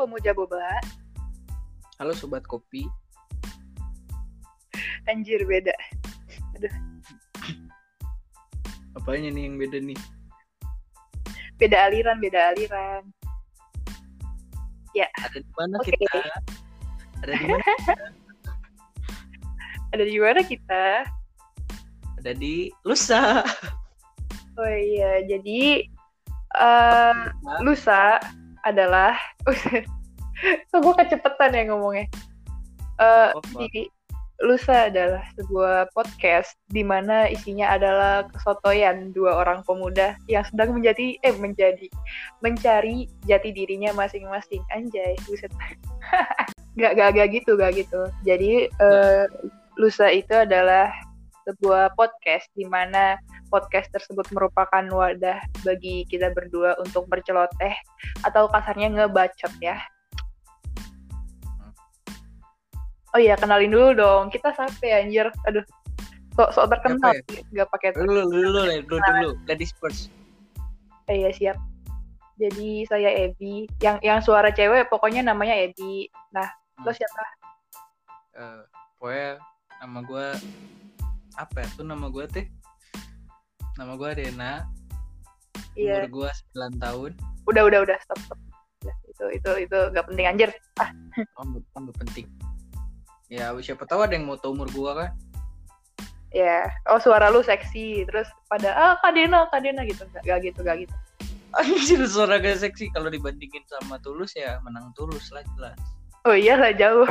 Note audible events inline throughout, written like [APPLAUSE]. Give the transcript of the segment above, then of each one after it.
pemuja boba. Halo sobat kopi. Anjir beda. Apanya nih yang beda nih? Beda aliran, beda aliran. Ada di mana Oke. kita? Ada di mana? [LAUGHS] Ada di mana kita? Ada di lusa. Oh iya, jadi eh lusa adalah [LAUGHS] Kok gue kecepetan ya ngomongnya. Eh Apa-apa. jadi Lusa adalah sebuah podcast di mana isinya adalah kesotoyan dua orang pemuda yang sedang menjadi eh menjadi mencari jati dirinya masing-masing. Anjay, buset. [LAUGHS] gak, gak, gak gitu, gak gitu. Jadi eh, Lusa itu adalah sebuah podcast di mana podcast tersebut merupakan wadah bagi kita berdua untuk berceloteh atau kasarnya ngebacot ya. Oh iya, kenalin dulu dong. Kita siapa ya, anjir? Aduh. Sok sok terkenal nggak pakai Dulu dulu dulu dulu. Gadis first. Eh, iya siap. Jadi saya Ebi, yang yang suara cewek pokoknya namanya Ebi. Nah, lo Hmm. siapa? Eh, pokoknya nama gue apa ya? Tuh nama gue teh. Nama gue Dena. Iya, Umur gue 9 tahun. udah udah udah stop stop. Udah, itu itu itu nggak penting anjir. [LAUGHS] Oh, nggak- oh, nggak penting. Ya, siapa tahu ada yang mau tahu umur gue kan? Ya, oh suara lu seksi, terus pada ah Kadena Kadena gitu, nggak nggak gitu nggak gitu. Anjir suara gak seksi kalau dibandingin sama Tulus ya menang Tulus lah jelas. Oh iyalah jauh.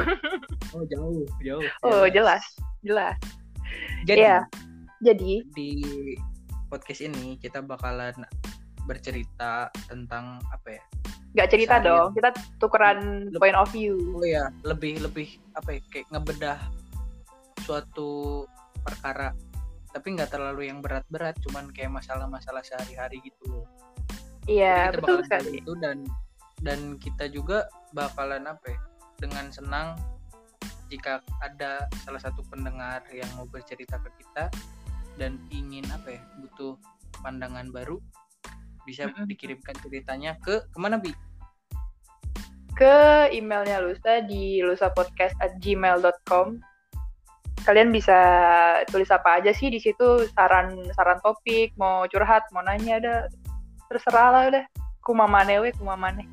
Oh jauh jauh. Oh jelas jelas. Jadi Iya. Jadi di podcast ini kita bakalan bercerita tentang apa ya? nggak cerita Seharian. dong, kita tukeran Leb- point of view. Oh ya lebih lebih apa ya? Kayak ngebedah suatu perkara tapi nggak terlalu yang berat-berat cuman kayak masalah-masalah sehari-hari gitu loh. Iya kita betul sekali. itu dan dan kita juga bakalan apa ya, dengan senang jika ada salah satu pendengar yang mau bercerita ke kita dan ingin apa ya butuh pandangan baru bisa Mm-mm. dikirimkan ceritanya ke ke mana bi Ke emailnya Lusa di lusapodcast@gmail.com. Kalian bisa tulis apa aja sih di situ saran saran topik, mau curhat, mau nanya ada terserah lah udah. Kumamane we kumamane.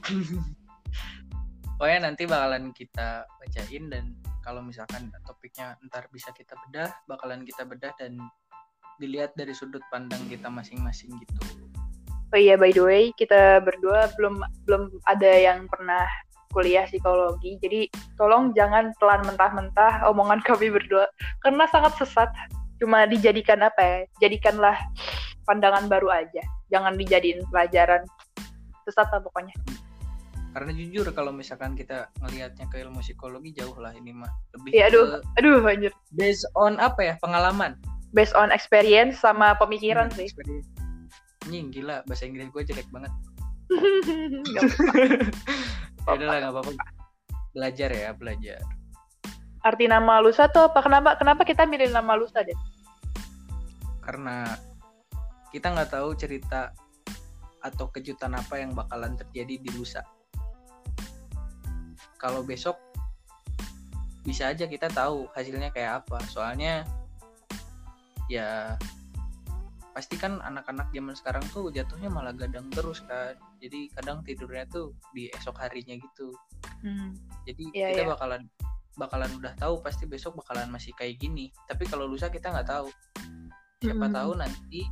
[LAUGHS] pokoknya nanti bakalan kita bacain dan kalau misalkan topiknya ntar bisa kita bedah bakalan kita bedah dan dilihat dari sudut pandang kita masing-masing gitu Oh iya by the way, kita berdua belum belum ada yang pernah kuliah psikologi. Jadi tolong jangan telan mentah-mentah omongan kami berdua karena sangat sesat. Cuma dijadikan apa ya? Jadikanlah pandangan baru aja. Jangan dijadiin pelajaran. Sesat lah pokoknya. Karena jujur kalau misalkan kita ngelihatnya ke ilmu psikologi jauh lah ini mah lebih Iya, aduh. ke Aduh anjir. based on apa ya pengalaman Based on experience sama pemikiran Hmm, sih. experience. Anjing gila bahasa Inggris gue jelek banget [LAUGHS] [LAUGHS] ya udah lah nggak apa-apa belajar ya belajar Arti nama Lusa tuh apa? Kenapa kenapa kita milih nama Lusa deh? karena kita nggak tahu cerita atau kejutan apa yang bakalan terjadi di lusa kalau besok bisa aja kita tahu hasilnya kayak apa soalnya ya pasti kan anak-anak zaman sekarang tuh jatuhnya malah gadang terus kan jadi kadang tidurnya tuh di esok harinya gitu Hmm. jadi Iya, kita iya. bakalan bakalan udah tahu pasti besok bakalan masih kayak gini tapi kalau lusa kita nggak tahu siapa Mm-mm. tahu nanti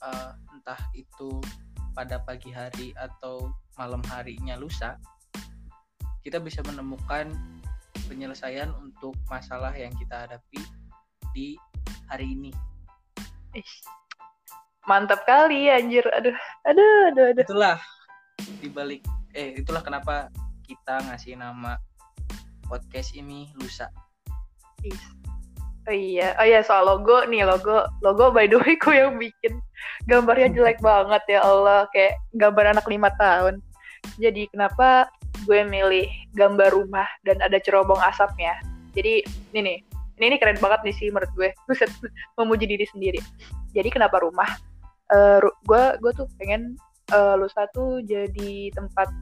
eh, entah itu pada pagi hari atau malam harinya lusa kita bisa menemukan penyelesaian untuk masalah yang kita hadapi di hari ini Ih, Mantap kali anjir. Aduh, aduh, aduh, aduh. itulah dibalik eh itulah kenapa kita ngasih nama podcast ini lusa. Oh iya, oh iya soal logo nih logo, logo by the way [LAUGHS] ku yang bikin gambarnya jelek banget ya Allah kayak gambar anak lima tahun. Jadi kenapa gue milih gambar rumah dan ada cerobong asapnya? Jadi ini nih, ini, ini keren banget nih sih menurut gue. [LAUGHS] Buset, memuji diri sendiri. Jadi kenapa rumah? Ru- gue gue tuh pengen eh, lusa tuh jadi tempat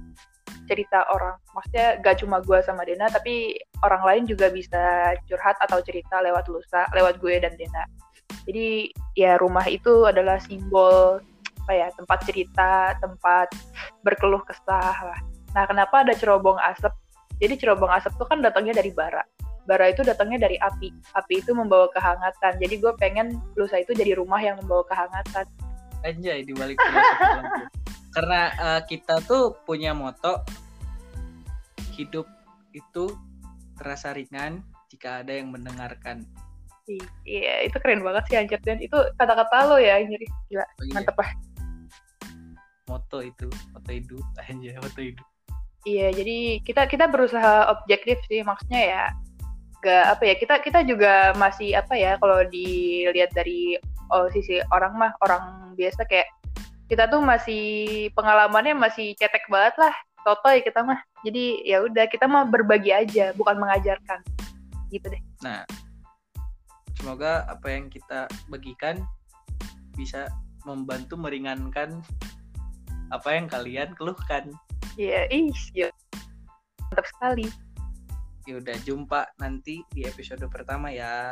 cerita orang maksudnya gak cuma gue sama Dena tapi orang lain juga bisa curhat atau cerita lewat Lusa lewat gue dan Dena jadi ya rumah itu adalah simbol apa ya tempat cerita tempat berkeluh kesah lah nah kenapa ada cerobong asap? Jadi cerobong asap itu kan datangnya dari bara. Bara itu datangnya dari api. Api itu membawa kehangatan. Jadi gue pengen Lusa itu jadi rumah yang membawa kehangatan. Anjay di balik filosofi [LAUGHS] karena uh, kita tuh punya moto hidup itu terasa ringan jika ada yang mendengarkan. Iya itu keren banget sih anjir. Dan itu kata-kata lo ya nyeri gila oh, iya. mantep lah. Moto itu moto hidup. [LAUGHS] Anjir moto hidup iya jadi kita kita berusaha objektif sih maksudnya ya gak apa ya kita kita juga masih apa ya kalau dilihat dari oh, sisi orang mah orang biasa kayak kita tuh masih pengalamannya masih cetek banget lah toto ya kita mah. Jadi ya udah kita mah berbagi aja bukan mengajarkan. Gitu deh. Nah semoga apa yang kita bagikan bisa membantu meringankan apa yang kalian keluhkan iya ih mantap sekali. Ya udah jumpa nanti di episode pertama ya